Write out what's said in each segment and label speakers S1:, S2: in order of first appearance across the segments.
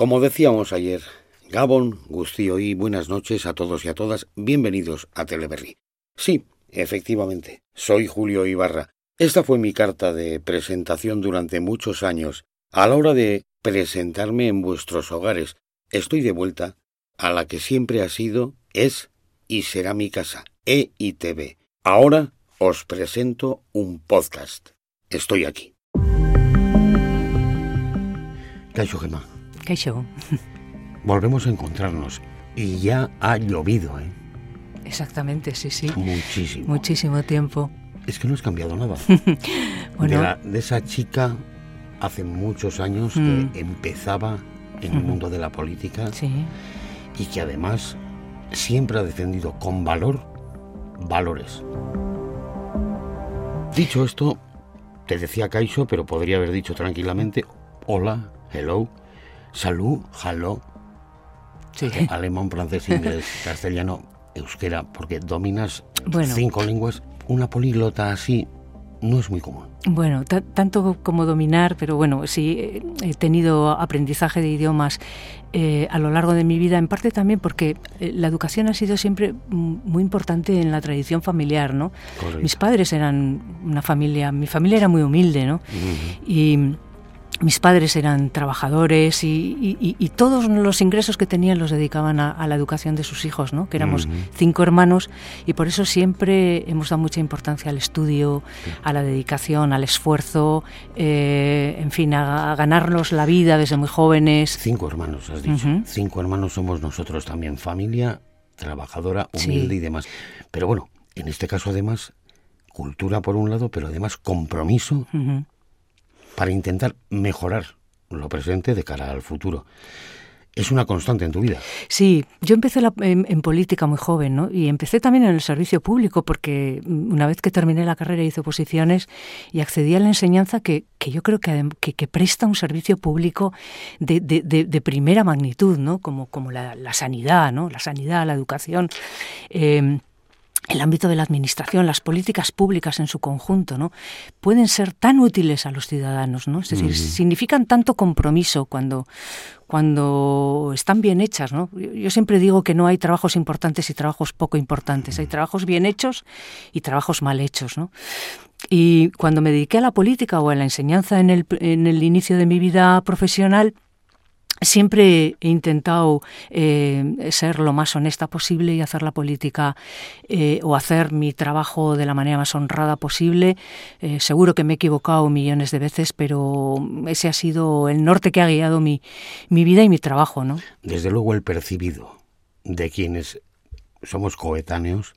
S1: Como decíamos ayer, Gabón, Gustío y buenas noches a todos y a todas, bienvenidos a Teleberry. Sí, efectivamente, soy Julio Ibarra. Esta fue mi carta de presentación durante muchos años. A la hora de presentarme en vuestros hogares, estoy de vuelta a la que siempre ha sido, es y será mi casa, EITV. Ahora os presento un podcast. Estoy aquí. Caixo Gemma.
S2: Caixo.
S1: Volvemos a encontrarnos y ya ha llovido, ¿eh?
S2: Exactamente, sí, sí.
S1: Muchísimo.
S2: Muchísimo tiempo.
S1: Es que no has cambiado nada.
S2: bueno,
S1: de, la- de esa chica hace muchos años
S2: Mm.
S1: que empezaba en el mundo de la política
S2: sí.
S1: y que además siempre ha defendido con valor valores. Dicho esto, te decía Caixo, pero podría haber dicho tranquilamente hola, hello, salud, hello,
S2: Sí.
S1: alemán, francés, inglés, castellano, euskera, porque dominas
S2: Bueno.
S1: cinco lenguas. Una políglota así no es muy común.
S2: Bueno, ta- tanto como dominar, pero bueno, sí, eh, he tenido aprendizaje de idiomas eh, a lo largo de mi vida, en parte también porque eh, la educación ha sido siempre muy importante en la tradición familiar, ¿no?
S1: Correcto.
S2: Mis padres eran una familia, mi familia era muy humilde, ¿no?
S1: Ujú.
S2: y mis padres eran trabajadores y, y- y- y todos los ingresos que tenían los dedicaban a, a la educación de sus hijos, ¿no? que éramos cinco hermanos y por eso siempre hemos dado mucha importancia al estudio, a la dedicación, al esfuerzo, eh, en fin, a, a ganarnos la vida desde muy jóvenes.
S1: Cinco hermanos, has dicho. Cinco hermanos somos nosotros también. Familia, trabajadora,
S2: Sí.
S1: humilde y demás. Pero bueno, en este caso además, cultura por un lado, pero además compromiso. Para intentar mejorar lo presente de cara al futuro. Es una constante en tu vida.
S2: Sí, yo empecé la- en, en política muy joven, ¿no? Y empecé también en el servicio público, porque mm, una vez que terminé la carrera hice oposiciones y accedí a la enseñanza que, que yo creo que, que, presta un servicio público de, de- de- de primera magnitud, ¿no? Como, como la, la sanidad, ¿no? La sanidad, la educación. eh, el ámbito de la administración, las políticas públicas en su conjunto, ¿no? Pueden ser tan útiles a los ciudadanos, ¿no? Es decir, significan tanto compromiso cuando, cuando están bien hechas, ¿no? Yo, yo siempre digo que no hay trabajos importantes y trabajos poco importantes, hay trabajos bien hechos y trabajos mal hechos, ¿no? Y cuando me dediqué a la política o a la enseñanza en el, en el inicio de mi vida profesional, Siempre he intentado eh, ser lo más honesta posible y hacer la política eh, o hacer mi trabajo de la manera más honrada posible. Eh, seguro que me he equivocado millones de veces, pero ese ha sido el norte que ha guiado mi, mi vida y mi trabajo, ¿no?
S1: Desde luego el percibido de quienes somos coetáneos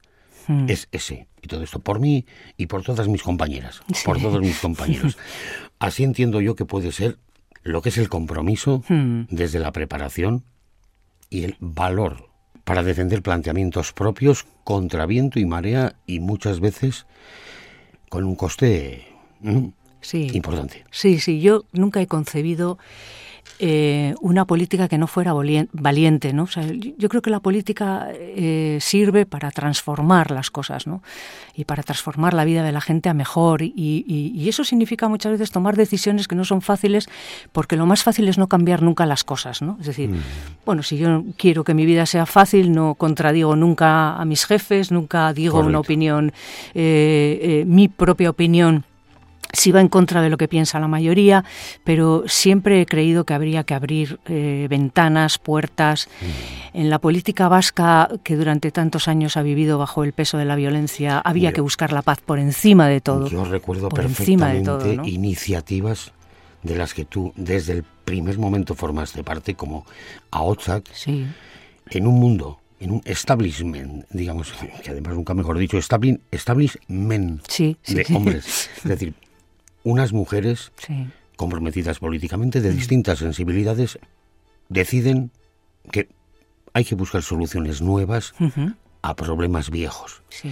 S2: Mm.
S1: es ese. Y todo esto por mí y por todas mis compañeras, por todos mis compañeros. Así entiendo yo que puede ser lo que es el compromiso
S2: Mm.
S1: desde la preparación y el valor para defender planteamientos propios contra viento y marea y muchas veces con un coste mm,
S2: Sí.
S1: importante.
S2: Sí, sí, yo nunca he concebido eh, una política que no fuera valiente, ¿no? O sea, yo creo que la política eh, sirve para transformar las cosas, ¿no? Y para transformar la vida de la gente a mejor. Y, y- y eso significa muchas veces tomar decisiones que no son fáciles, porque lo más fácil es no cambiar nunca las cosas, ¿no? Es decir, bueno, si yo quiero que mi vida sea fácil, no contradigo nunca a mis jefes, nunca digo una opinión, eh, eh, mi propia opinión si va en contra de lo que piensa la mayoría, pero siempre he creído que habría que abrir eh, ventanas, puertas. En la política vasca, que durante tantos años ha vivido bajo el peso de la violencia, había que buscar la paz por encima de todo.
S1: Yo recuerdo
S2: por encima de
S1: perfectamente
S2: todo, ¿no?
S1: iniciativas de las que tú desde el primer momento formaste parte, como AOTSAC,
S2: Sí,
S1: en un mundo, en un establishment, digamos, que además nunca mejor dicho, establi- establishment
S2: sí, sí.
S1: de hombres. Es decir, unas mujeres
S2: Sí,
S1: comprometidas políticamente de distintas sensibilidades deciden que hay que buscar soluciones nuevas a problemas viejos.
S2: sí.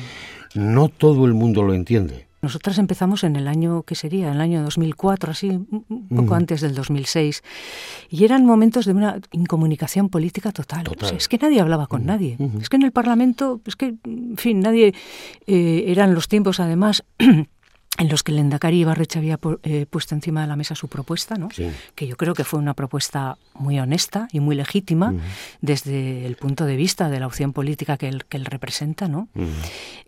S1: No todo el mundo lo entiende.
S2: Nosotras empezamos en el año, ¿qué sería? En el año 2004, así, un un poco antes del 2006. Y eran momentos de una incomunicación política total.
S1: Total.
S2: O sea, es que nadie hablaba con nadie. Es que en el Parlamento, es que, en fin, nadie... eh, eran los tiempos, además... en los que el Endacari Ibarreche había eh, puesto encima de la mesa su propuesta, ¿no? que yo creo que fue una propuesta muy honesta y muy legítima desde el punto de vista de la opción política que él, que él representa, ¿no?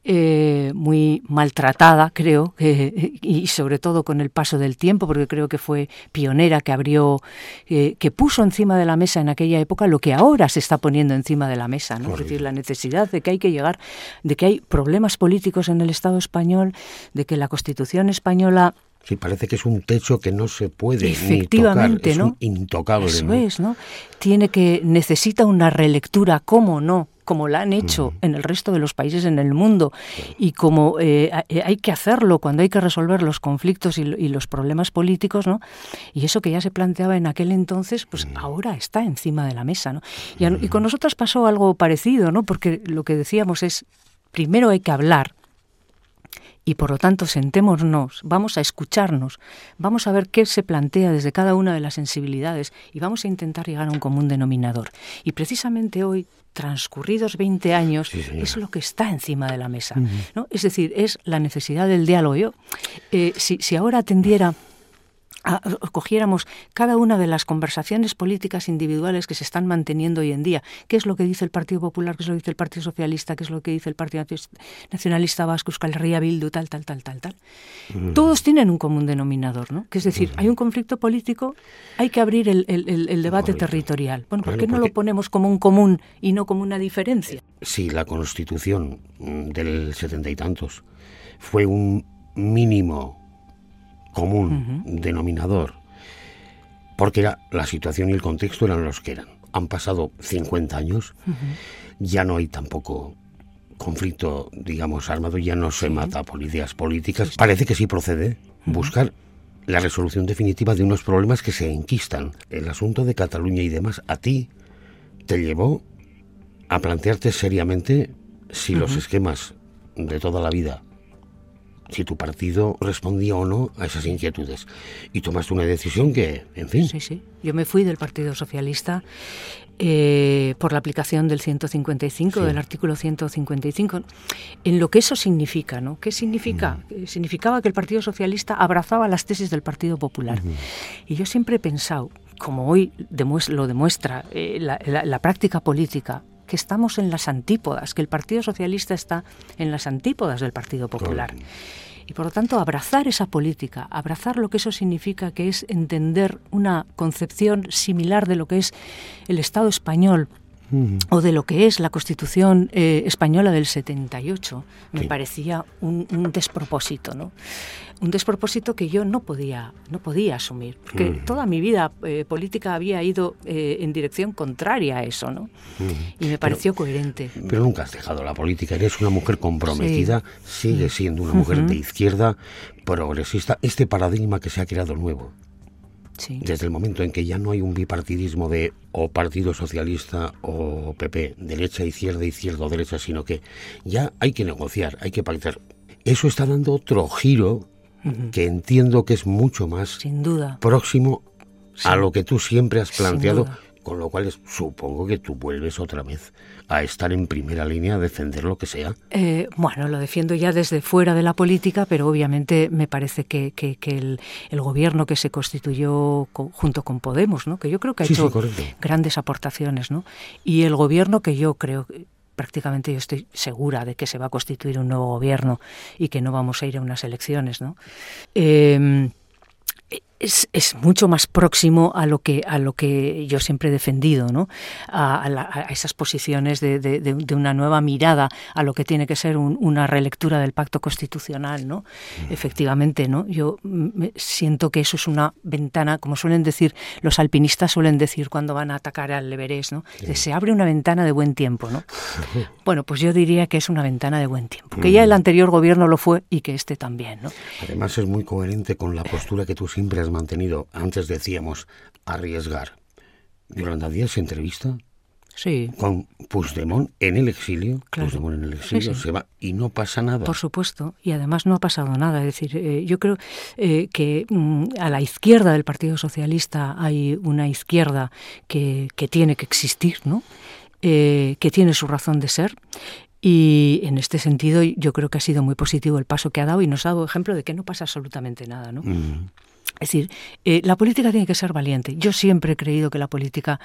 S2: Eh, muy maltratada, creo, y sobre todo con el paso del tiempo, porque creo que fue pionera, que abrió, eh, que puso encima de la mesa en aquella época lo que ahora se está poniendo encima de la mesa, ¿no? es decir, la necesidad de que hay que llegar, de que hay problemas políticos en el Estado español, de que la Constitución española
S1: Sí, parece que es un techo que no se puede Efectivamente, ni tocar, es ¿no? intocable.
S2: Eso es, ¿no? Tiene que necesita una relectura, ¿cómo no? como la han hecho en el resto de los países en el mundo y como eh, eh, hay que hacerlo cuando hay que resolver los conflictos y, los problemas políticos, ¿no? Y eso que ya se planteaba en aquel entonces, pues ahora está encima de la mesa, ¿no? Y, y con nosotros pasó algo parecido, ¿no? Porque lo que decíamos es, primero hay que hablar, y por lo tanto sentémonos, vamos a escucharnos, vamos a ver qué se plantea desde cada una de las sensibilidades y vamos a intentar llegar a un común denominador. Y precisamente hoy, transcurridos 20 años, es lo que está encima de la mesa. ¿no? Es decir, es la necesidad del diálogo. Eh, si, si ahora atendiera cogiéramos cada una de las conversaciones políticas individuales que se están manteniendo hoy en día, qué es lo que dice el Partido Popular, qué es lo que dice el Partido Socialista, qué es lo que dice el Partido Nacionalista Vasco, Euskal Herria Bildu, tal, tal, tal, tal, tal. Todos tienen un común denominador, ¿no? Que es decir, hay un conflicto político, hay que abrir el, debate territorial. Bueno, ¿por qué no lo ponemos como un común y no como una diferencia?
S1: Sí, la Constitución del setenta y tantos fue un mínimo común denominador, porque era, la situación y el contexto eran los que eran. Han pasado 50 años, ya no hay tampoco conflicto, digamos, armado, ya no se mata policías políticas. Parece que sí procede buscar la resolución definitiva de unos problemas que se enquistan. El asunto de Cataluña y demás, a ti te llevó a plantearte seriamente si los esquemas de toda la vida si tu partido respondía o no a esas inquietudes. Y tomaste una decisión que, en fin.
S2: Sí, sí. Yo me fui del Partido Socialista eh, por la aplicación del 155, del artículo 155, en lo que eso significa, ¿no? ¿Qué significa? Mm. Significaba que el Partido Socialista abrazaba las tesis del Partido Popular. Y yo siempre he pensado, como hoy lo demuestra eh, la práctica política, que estamos en las antípodas, que el Partido Socialista está en las antípodas del Partido Popular. Y por lo tanto, abrazar esa política, abrazar lo que eso significa, que es entender una concepción similar de lo que es el Estado español o de lo que es la Constitución eh, española del 78, me parecía un, despropósito, ¿no? Un despropósito que yo no podía, no podía asumir, porque toda mi vida eh, política había ido eh, en dirección contraria a eso, ¿no? Y me pareció coherente.
S1: Pero nunca has dejado la política, eres una mujer comprometida, sigue siendo una mujer de izquierda, progresista, este paradigma que se ha creado nuevo. Desde el momento en que ya no hay un bipartidismo de o Partido Socialista o PP, derecha, izquierda, izquierda o derecha, sino que ya hay que negociar, hay que pactar. Eso está dando otro giro que entiendo que es mucho más
S2: Sin duda.
S1: próximo a lo que tú siempre has planteado con lo cual supongo que tú vuelves otra vez a estar en primera línea a defender lo que sea.
S2: Eh, bueno, lo defiendo ya desde fuera de la política, pero obviamente me parece que, que, el, el, gobierno que se constituyó junto con Podemos, ¿no? que yo creo que ha hecho grandes aportaciones, ¿no? y el gobierno que yo creo prácticamente yo estoy segura de que se va a constituir un nuevo gobierno y que no vamos a ir a unas elecciones, ¿no? Eh, es, es, mucho más próximo a lo que a lo que yo siempre he defendido, ¿no? A, esas posiciones de, de, una nueva mirada a lo que tiene que ser una relectura del pacto constitucional, ¿no? Efectivamente, ¿no? Yo siento que eso es una ventana, como suelen decir los alpinistas suelen decir cuando van a atacar al Everest, ¿no? Se abre una ventana de buen tiempo, ¿no? Bueno, pues yo diría que es una ventana de buen tiempo, que ya el anterior gobierno lo fue y que este también, ¿no?
S1: Además es muy coherente con la postura que tú siempre has mantenido, antes decíamos, arriesgar. Yolanda Díaz se entrevista
S2: sí.
S1: con Puigdemont en el exilio, Puigdemont en el exilio se va y no pasa nada.
S2: Por supuesto, y además no ha pasado nada. Es decir, eh, yo creo eh, que mm, a la izquierda del Partido Socialista hay una izquierda que, que tiene que existir, ¿no? Eh, que tiene su razón de ser Y en este sentido yo creo que ha sido muy positivo el paso que ha dado y nos ha dado ejemplo de que no pasa absolutamente nada, ¿no?
S1: Mm.
S2: Es decir, eh, la política tiene que ser valiente. Yo siempre he creído que la política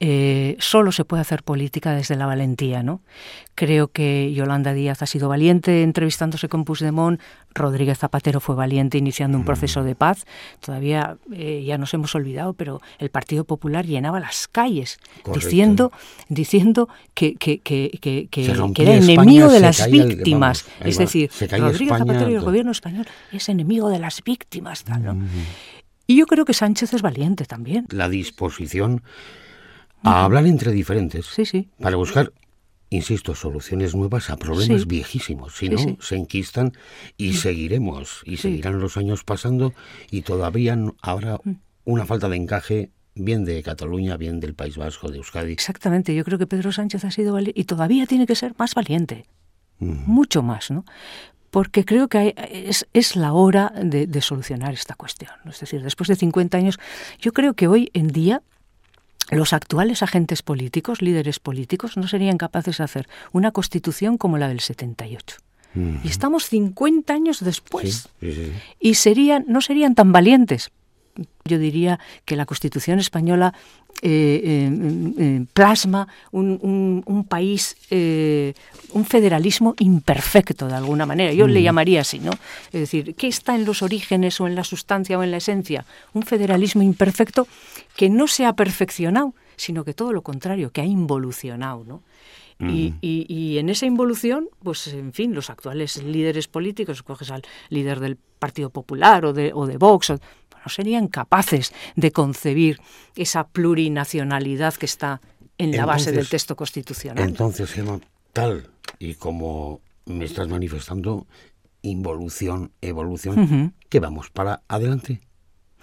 S2: eh, solo se puede hacer política desde la valentía, ¿no? Creo que Yolanda Díaz ha sido valiente entrevistándose con Puigdemont, Rodríguez Zapatero fue valiente iniciando un proceso de paz. Todavía eh, ya nos hemos olvidado, pero el Partido Popular llenaba las calles diciendo, diciendo que, que, que, que era enemigo de las víctimas. es decir, Rodríguez Zapatero y el gobierno español es enemigo de las víctimas. Tal, ¿no? Y yo creo que Sánchez es valiente también.
S1: La disposición a hablar entre diferentes
S2: sí, sí.
S1: para buscar insisto, soluciones nuevas a problemas viejísimos. Si no, se enquistan y seguiremos, y seguirán los años pasando y todavía habrá una falta de encaje bien de Cataluña, bien del País Vasco, de Euskadi.
S2: Exactamente, yo creo que Pedro Sánchez ha sido valiente y todavía tiene que ser más valiente, mucho más, ¿no? Porque creo que es, es, la hora de, de, solucionar esta cuestión. Es decir, después de 50 años, yo creo que hoy en día los actuales agentes políticos, líderes políticos, no serían capaces de hacer una constitución como la del 78. Y estamos 50 años después. Y serían, no serían tan valientes. Yo diría que la Constitución española eh, eh, eh, plasma un, un, país, un federalismo imperfecto de alguna manera. Yo le llamaría así, ¿no? Es decir, ¿qué está en los orígenes o en la sustancia o en la esencia? Un federalismo imperfecto que no se ha perfeccionado, sino que todo lo contrario, que ha involucionado, ¿no? Y, y, en esa involución, pues en fin, los actuales líderes políticos, coges al líder del Partido Popular o de, o de Vox, no serían capaces de concebir esa plurinacionalidad que está en la base del texto constitucional.
S1: Entonces, Emma, tal y como me estás manifestando, involución, evolución, ¿qué vamos para adelante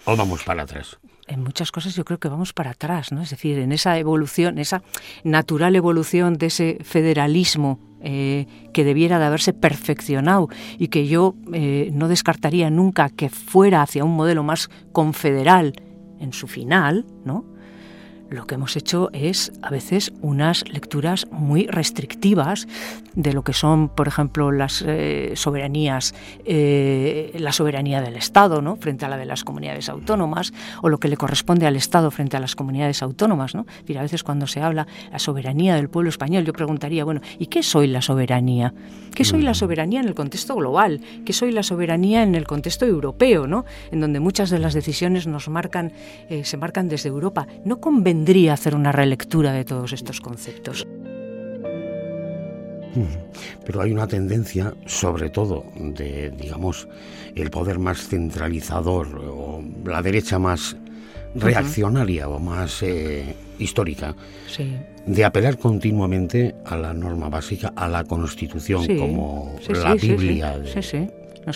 S1: o vamos para atrás?
S2: En muchas cosas yo creo que vamos para atrás, ¿no? Es decir, en esa evolución, esa natural evolución de ese federalismo eh, que debiera de haberse perfeccionado y que yo eh, no descartaría nunca que fuera hacia un modelo más confederal en su final, ¿no? Lo que hemos hecho es a veces unas lecturas muy restrictivas de lo que son, por ejemplo, las eh, soberanías, eh, la soberanía del Estado, ¿no? frente a la de las comunidades autónomas, o lo que le corresponde al Estado frente a las comunidades autónomas, ¿no? a veces cuando se habla la soberanía del pueblo español, yo preguntaría, bueno, ¿y qué soy la soberanía? ¿Qué soy la mm. soberanía en el contexto global? ¿Qué soy la soberanía en el contexto europeo, ¿no? En donde muchas de las decisiones nos marcan, eh, se marcan desde Europa. No convendría hacer una relectura de todos estos conceptos.
S1: Pero hay una tendencia, sobre todo, de, digamos, el poder más centralizador o la derecha más reaccionaria o más eh, histórica, de apelar continuamente a la norma básica, a la Constitución como la Biblia.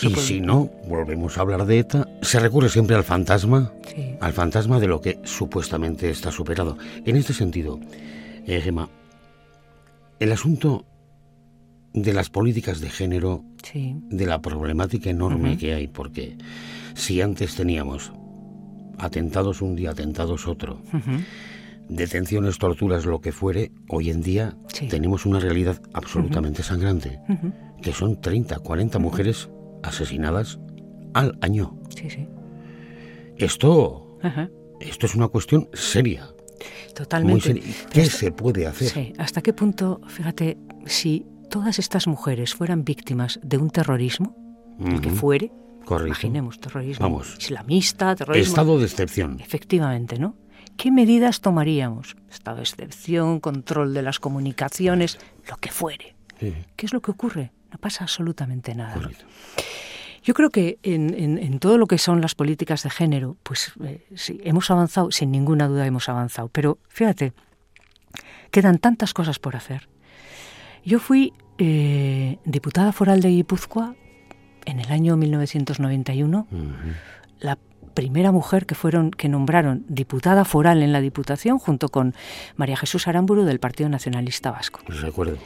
S1: Y si no, volvemos a hablar de ETA, se recurre siempre al fantasma, al fantasma de lo que supuestamente está superado. En este sentido, eh, Gemma, el asunto de las políticas de género, de la problemática enorme que hay, porque si antes teníamos atentados un día, atentados otro, detenciones, torturas, lo que fuere, hoy en día tenemos una realidad absolutamente sangrante, que son 30, 40 mujeres asesinadas al año. Esto, esto es una cuestión seria.
S2: Totalmente.
S1: ¿Qué se puede hacer?
S2: ¿Hasta qué punto, fíjate, si todas estas mujeres fueran víctimas de un terrorismo, el que fuere, imaginemos terrorismo islamista, terrorismo...
S1: Estado de excepción.
S2: Efectivamente, ¿no? ¿Qué medidas tomaríamos? Estado de excepción, control de las comunicaciones, lo que fuere. ¿Qué es lo que ocurre? No pasa absolutamente nada. Yo creo que en, todo lo que son las políticas de género, pues eh, sí, hemos avanzado, sin ninguna duda hemos avanzado, pero fíjate, quedan tantas cosas por hacer. Yo fui eh, diputada foral de Guipúzcoa en el año 1991, la primera mujer que fueron que nombraron diputada foral en la Diputación junto con María Jesús Aramburu del Partido Nacionalista Vasco.
S1: Recuerdo.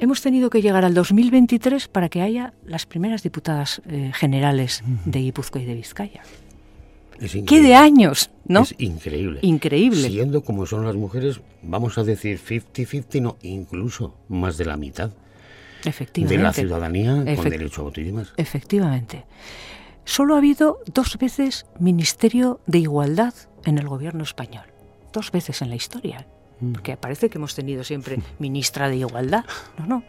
S2: Hemos tenido que llegar al 2023 para que haya las primeras diputadas eh, generales de Guipúzcoa y de Vizcaya. ¿Qué de años? ¿no?
S1: Es increíble.
S2: Increíble.
S1: Siendo como son las mujeres, vamos a decir 50-50, no, incluso más de la mitad. de la ciudadanía con derecho a voto y demás.
S2: Efectivamente. Solo ha habido dos veces Ministerio de Igualdad en el gobierno español. Dos veces en la historia. Mm. Porque parece que hemos tenido siempre ministra de Igualdad. No, no.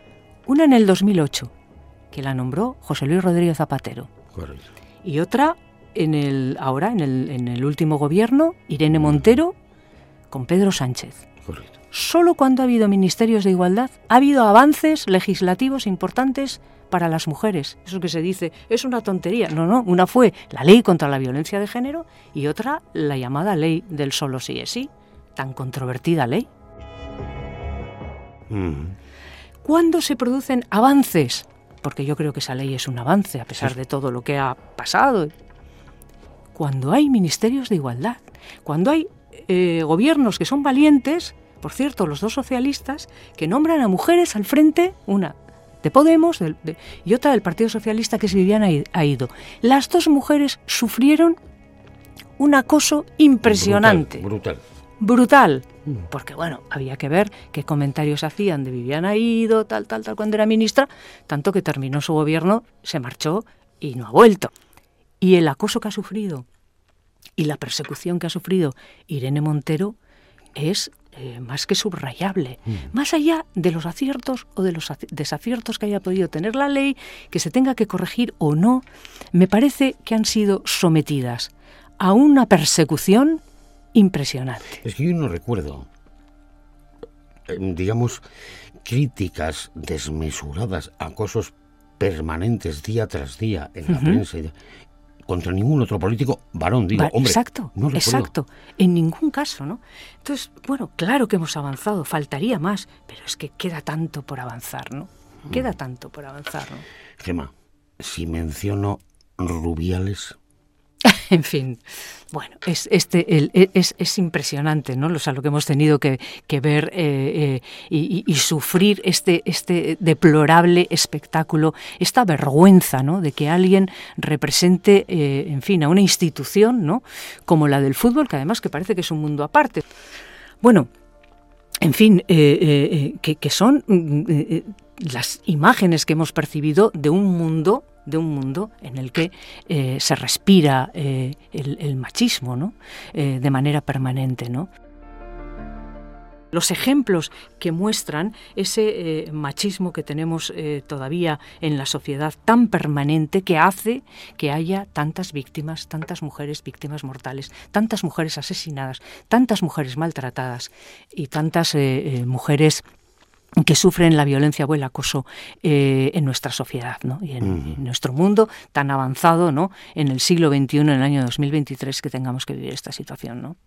S2: Una en el 2008, que la nombró José Luis Rodríguez Zapatero. Correcto. Y otra en el, ahora, en el, en el último gobierno, Irene Montero con Pedro Sánchez. Correcto. Solo cuando ha habido ministerios de igualdad ha habido avances legislativos importantes para las mujeres. Eso que se dice es una tontería. No, no. Una fue la ley contra la violencia de género y otra la llamada ley del solo sí es sí. Tan controvertida ley. Mm. ¿Cuándo se producen avances? Porque yo creo que esa ley es un avance a pesar de todo lo que ha pasado. Cuando hay ministerios de igualdad, cuando hay eh, gobiernos que son valientes, por cierto, los dos socialistas, que nombran a mujeres al frente, una de Podemos y otra del Partido Socialista, que es Viviana Aido. Las dos mujeres sufrieron un acoso impresionante.
S1: Brutal.
S2: Brutal. Mm. Porque, bueno, había que ver qué comentarios hacían de Viviana Aido, tal, tal, tal, cuando era ministra, tanto que terminó su gobierno, se marchó y no ha vuelto. Y el acoso que ha sufrido y la persecución que ha sufrido Irene Montero es eh, más que subrayable. Mm. Más allá de los aciertos o de los desaciertos que haya podido tener la ley, que se tenga que corregir o no, me parece que han sido sometidas a una persecución impresionante.
S1: Es que yo no recuerdo, eh, digamos, críticas desmesuradas, acosos permanentes día tras día en la prensa contra ningún otro político varón, digo, hombre.
S2: Exacto, exacto. En ningún caso, ¿no? Entonces, bueno, claro que hemos avanzado, faltaría más, pero es que queda tanto por avanzar, ¿no? Queda tanto por avanzar, ¿no?
S1: Gema, si menciono Rubiales,
S2: en fin, bueno, es, este, el, e, es, es, impresionante, ¿no? O sea, lo que hemos tenido que, ver eh, eh, y, sufrir este, este deplorable espectáculo, esta vergüenza, ¿no? De que alguien represente, eh, en fin, a una institución, ¿no? Como la del fútbol, que además que parece que es un mundo aparte. Bueno, en fin, que, que, son mm, las imágenes que hemos percibido de un mundo de un mundo en el que eh, se respira eh, el, machismo ¿no? Eh, de manera permanente. ¿no? Los ejemplos que muestran ese machismo que tenemos todavía en la sociedad tan permanente que hace que haya tantas víctimas, tantas mujeres víctimas mortales, tantas mujeres asesinadas, tantas mujeres maltratadas y tantas mujeres que sufren la violencia o el acoso eh, en nuestra sociedad ¿no? y en, nuestro mundo tan avanzado ¿no? en el siglo XXI, en el año 2023, que tengamos que vivir esta situación. ¿no?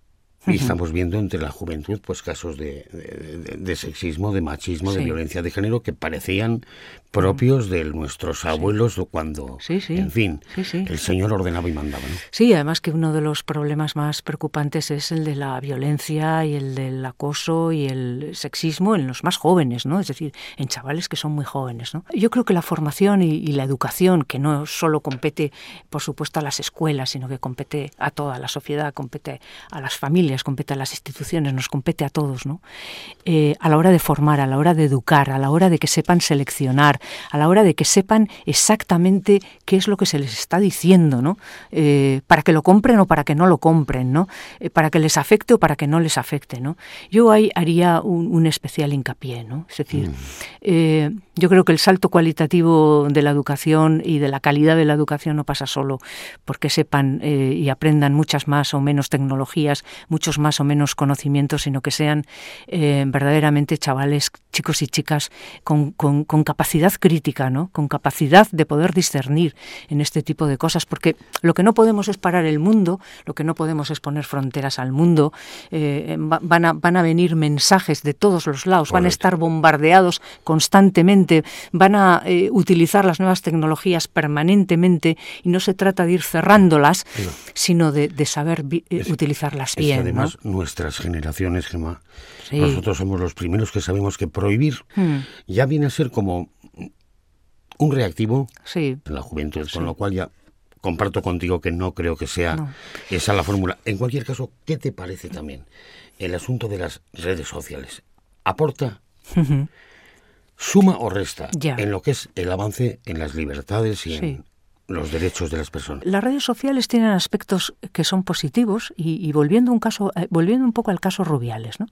S1: Y estamos viendo entre la juventud pues casos de, de, sexismo, de machismo, de violencia de género que parecían propios de nuestros abuelos cuando, en fin, el Señor ordenaba y mandaba.
S2: Sí, además que uno de los problemas más preocupantes es el de la violencia y el del acoso y el sexismo en los más jóvenes, ¿no? Es decir, en chavales que son muy jóvenes, ¿no? Yo creo que la formación y, y la educación, que no solo compete, por supuesto, a las escuelas, sino que compete a toda la sociedad, compete a las familias, compete a las instituciones, nos compete a todos, ¿no? Eh, a la hora de formar, a la hora de educar, a la hora de que sepan seleccionar, a la hora de que sepan exactamente qué es lo que se les está diciendo, ¿no? Eh, para que lo compren o para que no lo compren, ¿no? Eh, para que les afecte o para que no les afecte, ¿no? Yo ahí haría un, especial hincapié, ¿no? Es decir, mm. yo creo que el salto cualitativo de la educación y de la calidad de la educación no pasa solo porque sepan y aprendan muchas más o menos tecnologías, muchos más o menos conocimientos, sino que sean eh, verdaderamente chavales, chicos y chicas con, con, capacidad crítica, ¿no? con capacidad de poder discernir en este tipo de cosas, porque lo que no podemos es parar el mundo, lo que no podemos es poner fronteras al mundo, eh, van, a, van a venir mensajes de todos los lados, van a estar bombardeados constantemente, van a eh, utilizar las nuevas tecnologías permanentemente y no se trata de ir cerrándolas, sino de, saber utilizarlas bien
S1: además nuestras generaciones, Gemma, nosotros somos los primeros que sabemos que prohibir hmm. ya viene a ser como un reactivo en la juventud, con lo cual ya comparto contigo que no creo que sea esa la fórmula. En cualquier caso, ¿qué te parece también el asunto de las redes sociales? ¿Aporta? suma o resta en lo que es el avance en las libertades y en los derechos de las personas.
S2: Las redes sociales tienen aspectos que son positivos y, volviendo un caso, eh, volviendo un poco al caso Rubiales, ¿no?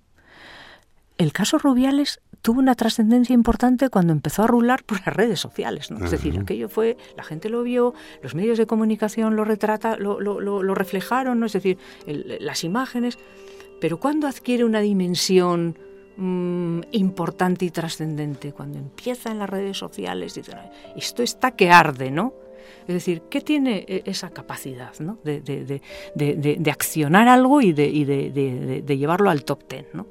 S2: El caso Rubiales tuvo una trascendencia importante cuando empezó a rular por las redes sociales, ¿no? Es decir, aquello fue, la gente lo vio, los medios de comunicación lo retrata, lo, lo, lo, reflejaron, ¿no? Es decir, las imágenes, pero cuando adquiere una dimensión mm, importante y trascendente, cuando empieza en las redes sociales, dice, esto está que arde, ¿no? Es decir, ¿qué tiene e, esa capacidad ¿no? de, de, de, de, accionar algo y de, llevarlo al top ten? ¿no?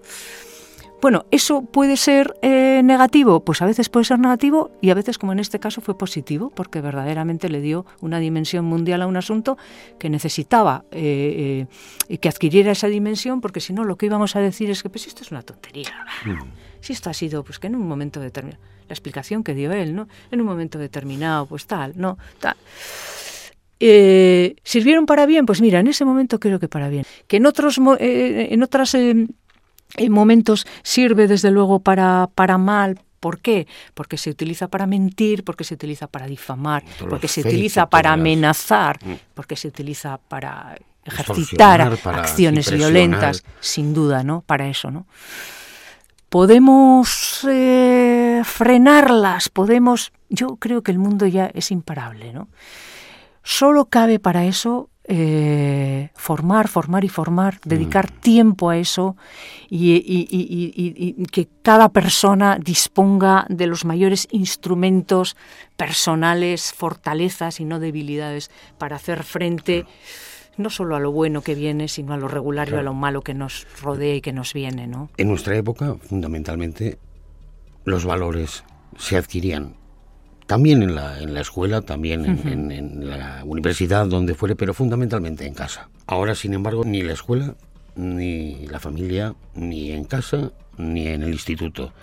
S2: Bueno, ¿eso puede ser eh, negativo? Pues a veces puede ser negativo y a veces, como en este caso, fue positivo, porque verdaderamente le dio una dimensión mundial a un asunto que necesitaba eh, eh, que adquiriera esa dimensión, porque si no, lo que íbamos a decir es que pues esto es una tontería. Mm. Si esto ha sido, pues que en un momento determinado, la explicación que dio él, ¿no? En un momento determinado, pues tal, ¿no? Tal. ¿Sirvieron para bien? Pues mira, en ese momento creo que para bien. Que en otros, en otras en momentos sirve desde luego para, para mal, ¿Por qué? Porque se utiliza para mentir, porque se utiliza para difamar, porque se utiliza para amenazar, mm. porque se utiliza para ejercitar acciones violentas, sin duda, ¿no? Para eso, ¿no? Podemos eh, frenarlas, podemos. Yo creo que el mundo ya es imparable, ¿no? Solo cabe para eso eh, formar, formar y formar, dedicar mm. tiempo a eso y, que cada persona disponga de los mayores instrumentos personales, fortalezas y no debilidades para hacer frente no solo a lo bueno que viene, sino a lo regular y a lo malo que nos rodea y que nos viene. ¿no?
S1: En nuestra época, fundamentalmente, los valores se adquirían también en la, en la escuela, también en, la universidad, donde fuere, pero fundamentalmente en casa. Ahora, sin embargo, ni la escuela, ni la familia, ni en casa, ni en el instituto.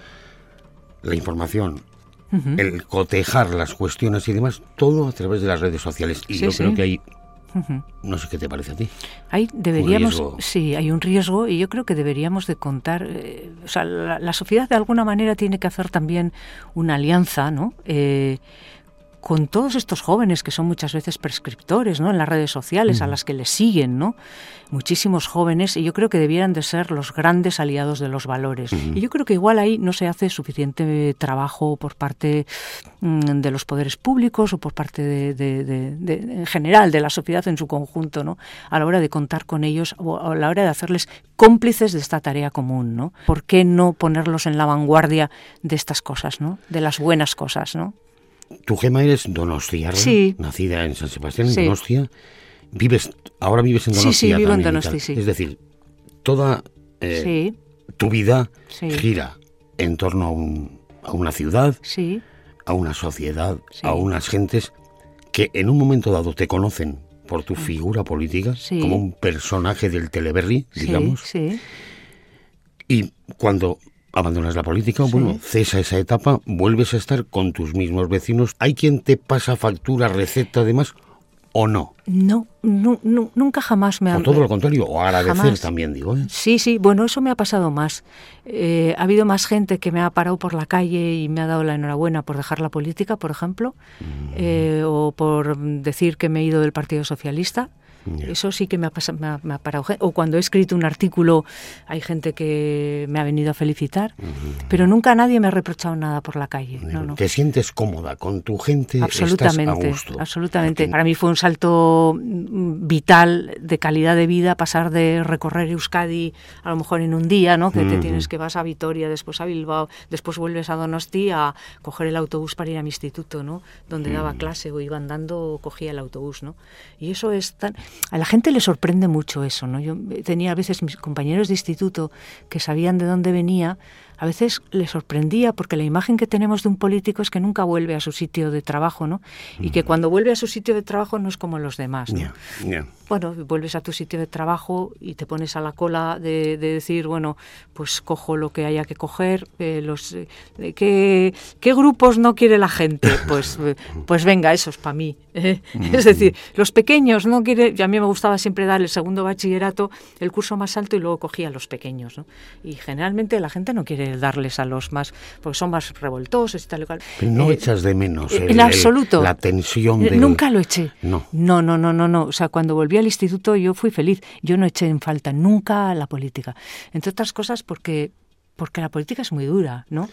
S1: La información, el cotejar las cuestiones y demás, todo a través de las redes sociales. Y yo creo que hay no sé qué te parece a ti.
S2: Hay, deberíamos, sí, hay un riesgo y yo creo que deberíamos de contar, eh, o sea, la, sociedad de alguna manera tiene que hacer también una alianza, ¿no? Eh, con todos estos jóvenes que son muchas veces prescriptores ¿no? en las redes sociales, a las que les siguen, ¿no? muchísimos jóvenes, y yo creo que debieran de ser los grandes aliados de los valores. Y yo creo que igual ahí no se hace suficiente trabajo por parte mm, de los poderes públicos o por parte de, en general de la sociedad en su conjunto, ¿no? a la hora de contar con ellos o a la hora de hacerles cómplices de esta tarea común. ¿no? ¿Por qué no ponerlos en la vanguardia de estas cosas, ¿no? de las buenas cosas? ¿no?
S1: Tu Gema eres donostia, sí. nacida en San Sebastián, en Donostia. Vives, ahora vives en Donostia.
S2: Sí, sí, vivo en Donostia, sí.
S1: Es decir, toda eh, tu vida gira en torno a, un, a una ciudad, a una sociedad, a unas gentes que en un momento dado te conocen por tu figura política, como un personaje del Teleberry, digamos. Y cuando abandonas la política, bueno, cesa esa etapa, vuelves a estar con tus mismos vecinos. ¿Hay quien te pasa factura, receta, además? ¿O no?
S2: No, no, nunca jamás me ha...
S1: O todo lo contrario, o agradecer también, digo. ¿eh?
S2: Sí, sí, bueno, eso me ha pasado más. Eh, ha habido más gente que me ha parado por la calle y me ha dado la enhorabuena por dejar la política, por ejemplo, mm. eh, o por decir que me he ido del Partido Socialista. Eso sí que me ha, pasado, me, ha, parado. O cuando he escrito un artículo, hay gente que me ha venido a felicitar, pero nunca nadie me ha reprochado nada por la calle. No,
S1: ¿Te sientes cómoda con tu gente?
S2: Absolutamente, absolutamente. Para mí fue un salto mm, vital de calidad de vida pasar de recorrer Euskadi a lo mejor en un día, ¿no? Que te tienes que vas a Vitoria, después a Bilbao, después vuelves a Donosti a coger el autobús para ir a mi instituto, ¿no? Donde daba clase o iba andando o cogía el autobús, ¿no? Y eso es tan a la gente le sorprende mucho eso, ¿no? Yo tenía a veces mis compañeros de instituto que sabían de dónde venía a veces le sorprendía porque la imagen que tenemos de un político es que nunca vuelve a su sitio de trabajo, ¿no? Y que cuando vuelve a su sitio de trabajo no es como los demás, ¿no? Bueno, vuelves a tu sitio de trabajo y te pones a la cola de, decir, bueno, pues cojo lo que haya que coger, eh, los eh, ¿qué, grupos no quiere la gente? Pues, pues venga, eso es para mí. ¿eh? Es decir, los pequeños no quieren, a mí me gustaba siempre dar el segundo bachillerato, el curso más alto y luego cogía a los pequeños. ¿no? Y generalmente la gente no quiere darles a los más, porque son más revoltosos y tal y cual.
S1: Pero no eh, echas de menos
S2: el, en absoluto.
S1: la tensión de...
S2: Nunca lo eché.
S1: No.
S2: No, no, no, no, no. O sea, cuando volví al instituto yo fui feliz. Yo no eché en falta nunca la política. Entre otras cosas porque porque la política es muy dura, ¿no?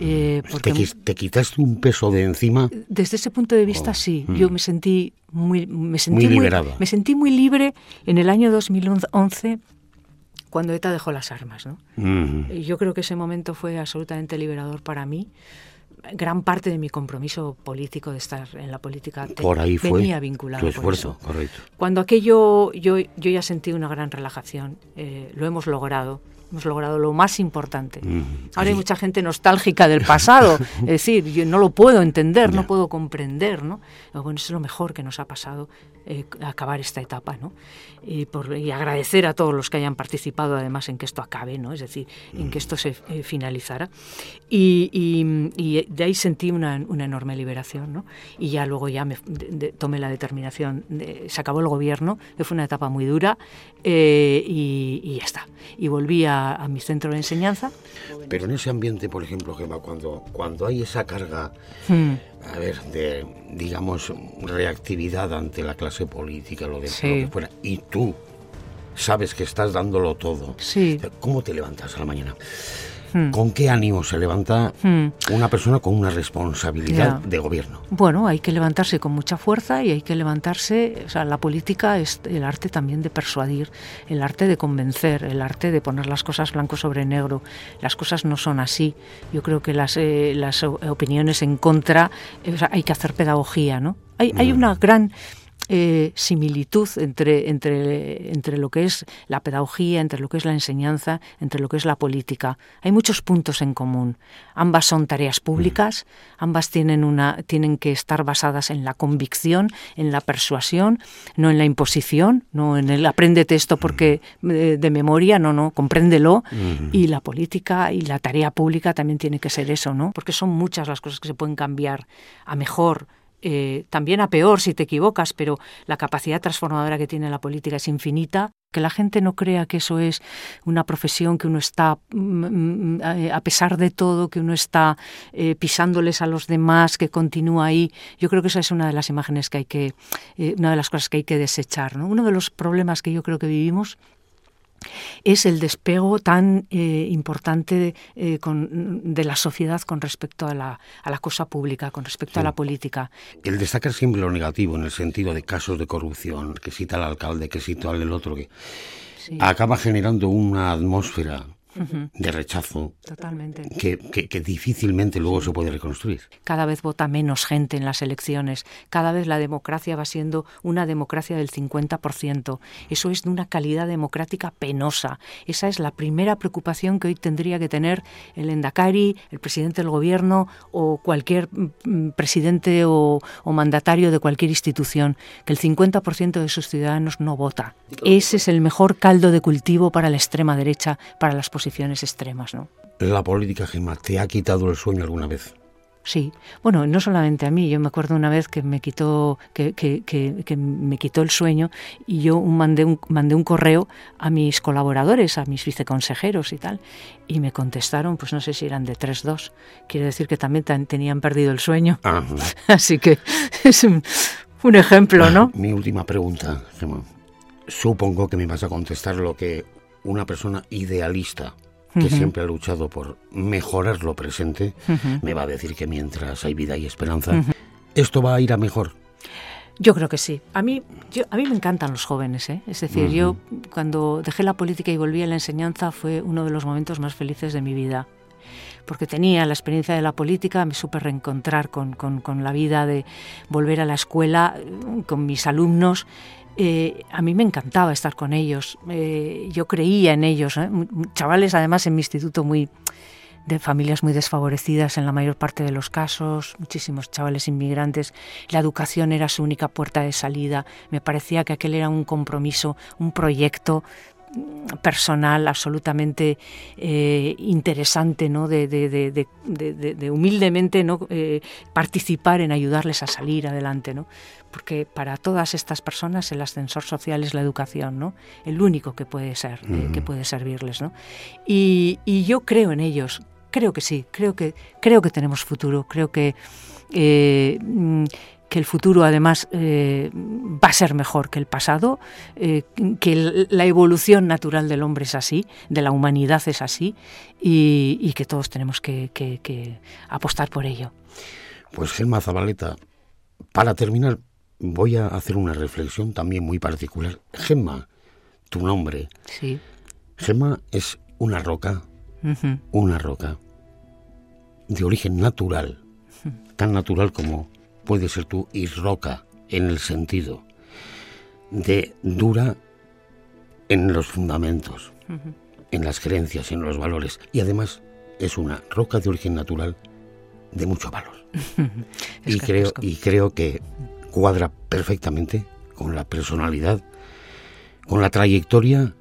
S1: Eh, porque ¿Te, quitaste un peso de encima?
S2: Desde ese punto de vista, oh, sí. Mm. Yo me sentí muy, me sentí
S1: muy,
S2: me sentí muy libre en el año 2011 cuando ETA dejó las armas, ¿no? Mm. Yo creo que ese momento fue absolutamente liberador para mí. Gran parte de mi compromiso político de estar en la política
S1: por ahí
S2: venía vinculado
S1: tu esfuerzo, correcto.
S2: Cuando aquello yo, yo ya sentí una gran relajación, eh, lo hemos logrado hemos logrado lo más importante. Ahora hay mucha gente nostálgica del pasado, es decir, yo no lo puedo entender, no puedo comprender, ¿no? Bueno, eso es lo mejor que nos ha pasado eh, acabar esta etapa, ¿no? Y, por, y, agradecer a todos los que hayan participado además en que esto acabe, ¿no? Es decir, en que esto se eh, finalizara. Y, y, de ahí sentí una, una, enorme liberación, ¿no? Y ya luego ya me tomé la determinación, de, se acabó el gobierno, que fue una etapa muy dura, eh, y, ya está. Y volví a, a, mi centro de enseñanza.
S1: Pero en ese ambiente, por ejemplo, Gemma, cuando, cuando hay esa carga... Hmm a ver, de, digamos, reactividad ante la clase política, lo de lo que fuera, y tú sabes que estás dándolo todo,
S2: sí.
S1: ¿cómo te levantas a la mañana? Hmm. ¿Con qué ánimo se levanta hmm. una persona con una responsabilidad de gobierno?
S2: Bueno, hay que levantarse con mucha fuerza y hay que levantarse, o sea, la política es el arte también de persuadir, el arte de convencer, el arte de poner las cosas blanco sobre negro. Las cosas no son así. Yo creo que las, eh, las opiniones en contra, hay que hacer pedagogía, ¿no? Hay, hay una gran eh, similitud entre, entre, entre lo que es la pedagogía, entre lo que es la enseñanza, entre lo que es la política. Hay muchos puntos en común. Ambas son tareas públicas, ambas tienen, una, tienen que estar basadas en la convicción, en la persuasión, no en la imposición, no en el apréndete esto porque eh, de, memoria, no, no, compréndelo. Y la política y la tarea pública también tiene que ser eso, ¿no? Porque son muchas las cosas que se pueden cambiar a mejor eh, también a peor si te equivocas, pero la capacidad transformadora que tiene la política es infinita. Que la gente no crea que eso es una profesión que uno está, mm, mm, eh, a pesar de todo, que uno está eh, pisándoles a los demás, que continúa ahí. Yo creo que esa es una de las imágenes que hay que, una de las cosas que hay que desechar. Uno de los problemas que yo creo que vivimos es el despego tan eh, importante eh, de la sociedad con respecto a la, cosa pública, con respecto a la política.
S1: El destacar siempre lo negativo en el sentido de casos de corrupción, que cita el alcalde, que cita el otro, que acaba generando una atmósfera de rechazo
S2: Totalmente.
S1: Que, que, difícilmente luego se puede reconstruir.
S2: Cada vez vota menos gente en las elecciones, cada vez la democracia va siendo una democracia del 50%. Eso es de una calidad democrática penosa. Esa es la primera preocupación que hoy tendría que tener el Endacari, el presidente del gobierno o cualquier mm, mm, presidente o, o mandatario de cualquier institución, que el 50% de sus ciudadanos no vota. Ese es el mejor caldo de cultivo para la extrema derecha, para las posibilidades extremas, ¿no?
S1: La política, Gemma, ¿te ha quitado el sueño alguna vez?
S2: Sí, bueno, no solamente a mí, yo me acuerdo una vez que me quitó, que, que, que, me quitó el sueño y yo mandé un, mandé un correo a mis colaboradores, a mis viceconsejeros y tal, y me contestaron, pues no sé si eran de 3-2, quiere decir que también tenían perdido el sueño. Así que es un, un ejemplo, ¿no?
S1: Mi última pregunta, Gemma. Supongo que me vas a contestar lo que una persona idealista que siempre ha luchado por mejorar lo presente, me va a decir que mientras hay vida y esperanza, esto va a ir a mejor.
S2: Yo creo que sí. A mí, a mí me encantan los jóvenes. ¿eh? Es decir, yo cuando dejé la política y volví a la enseñanza fue uno de los momentos más felices de mi vida. Porque tenía la experiencia de la política, me supe reencontrar con, con, con la vida de volver a la escuela, con mis alumnos eh, a mí me encantaba estar con ellos, eh, yo creía en ellos, ¿eh? chavales además en mi instituto muy de familias muy desfavorecidas en la mayor parte de los casos, muchísimos chavales inmigrantes, la educación era su única puerta de salida, me parecía que aquel era un compromiso, un proyecto personal absolutamente eh, interesante, ¿no? De, de, humildemente ¿no? Eh, participar en ayudarles a salir adelante, ¿no? Porque para todas estas personas el ascensor social es la educación, ¿no? El único que puede ser, eh, que puede servirles, ¿no? Y, y, yo creo en ellos, creo que sí, creo que creo que tenemos futuro, creo que mm, que el futuro además eh, va a ser mejor que el pasado, eh, que la evolución natural del hombre es así, de la humanidad es así y, que todos tenemos que, apostar por ello.
S1: Pues Gemma Zabaleta, para terminar voy a hacer una reflexión también muy particular. Gemma, tu nombre.
S2: Sí.
S1: Gemma es una roca, una roca de origen natural, tan natural como puede ser tú y roca en el sentido de dura en los fundamentos, en las creencias, en los valores. Y además es una roca de origen natural de mucho valor. y, creo, y creo que cuadra perfectamente con la personalidad, con la trayectoria,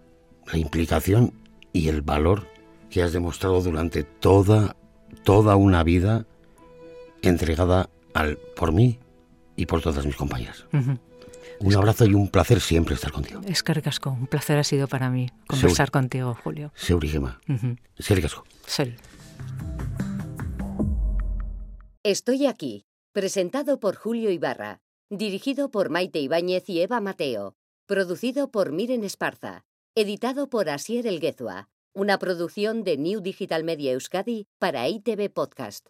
S1: la implicación y el valor que has demostrado durante toda, toda una vida entregada al, por mí y por todas mis compañeras. Un abrazo y un placer siempre estar contigo.
S2: Es que ricasco, un placer ha sido para mí conversar contigo, Julio.
S1: Seurigema. Uh -huh.
S3: Estoy aquí, presentado por Julio Ibarra, dirigido por Maite Ibáñez y Eva Mateo, producido por Miren Esparza, editado por Asier Elguezua, una producción de New Digital Media Euskadi para ITV Podcast.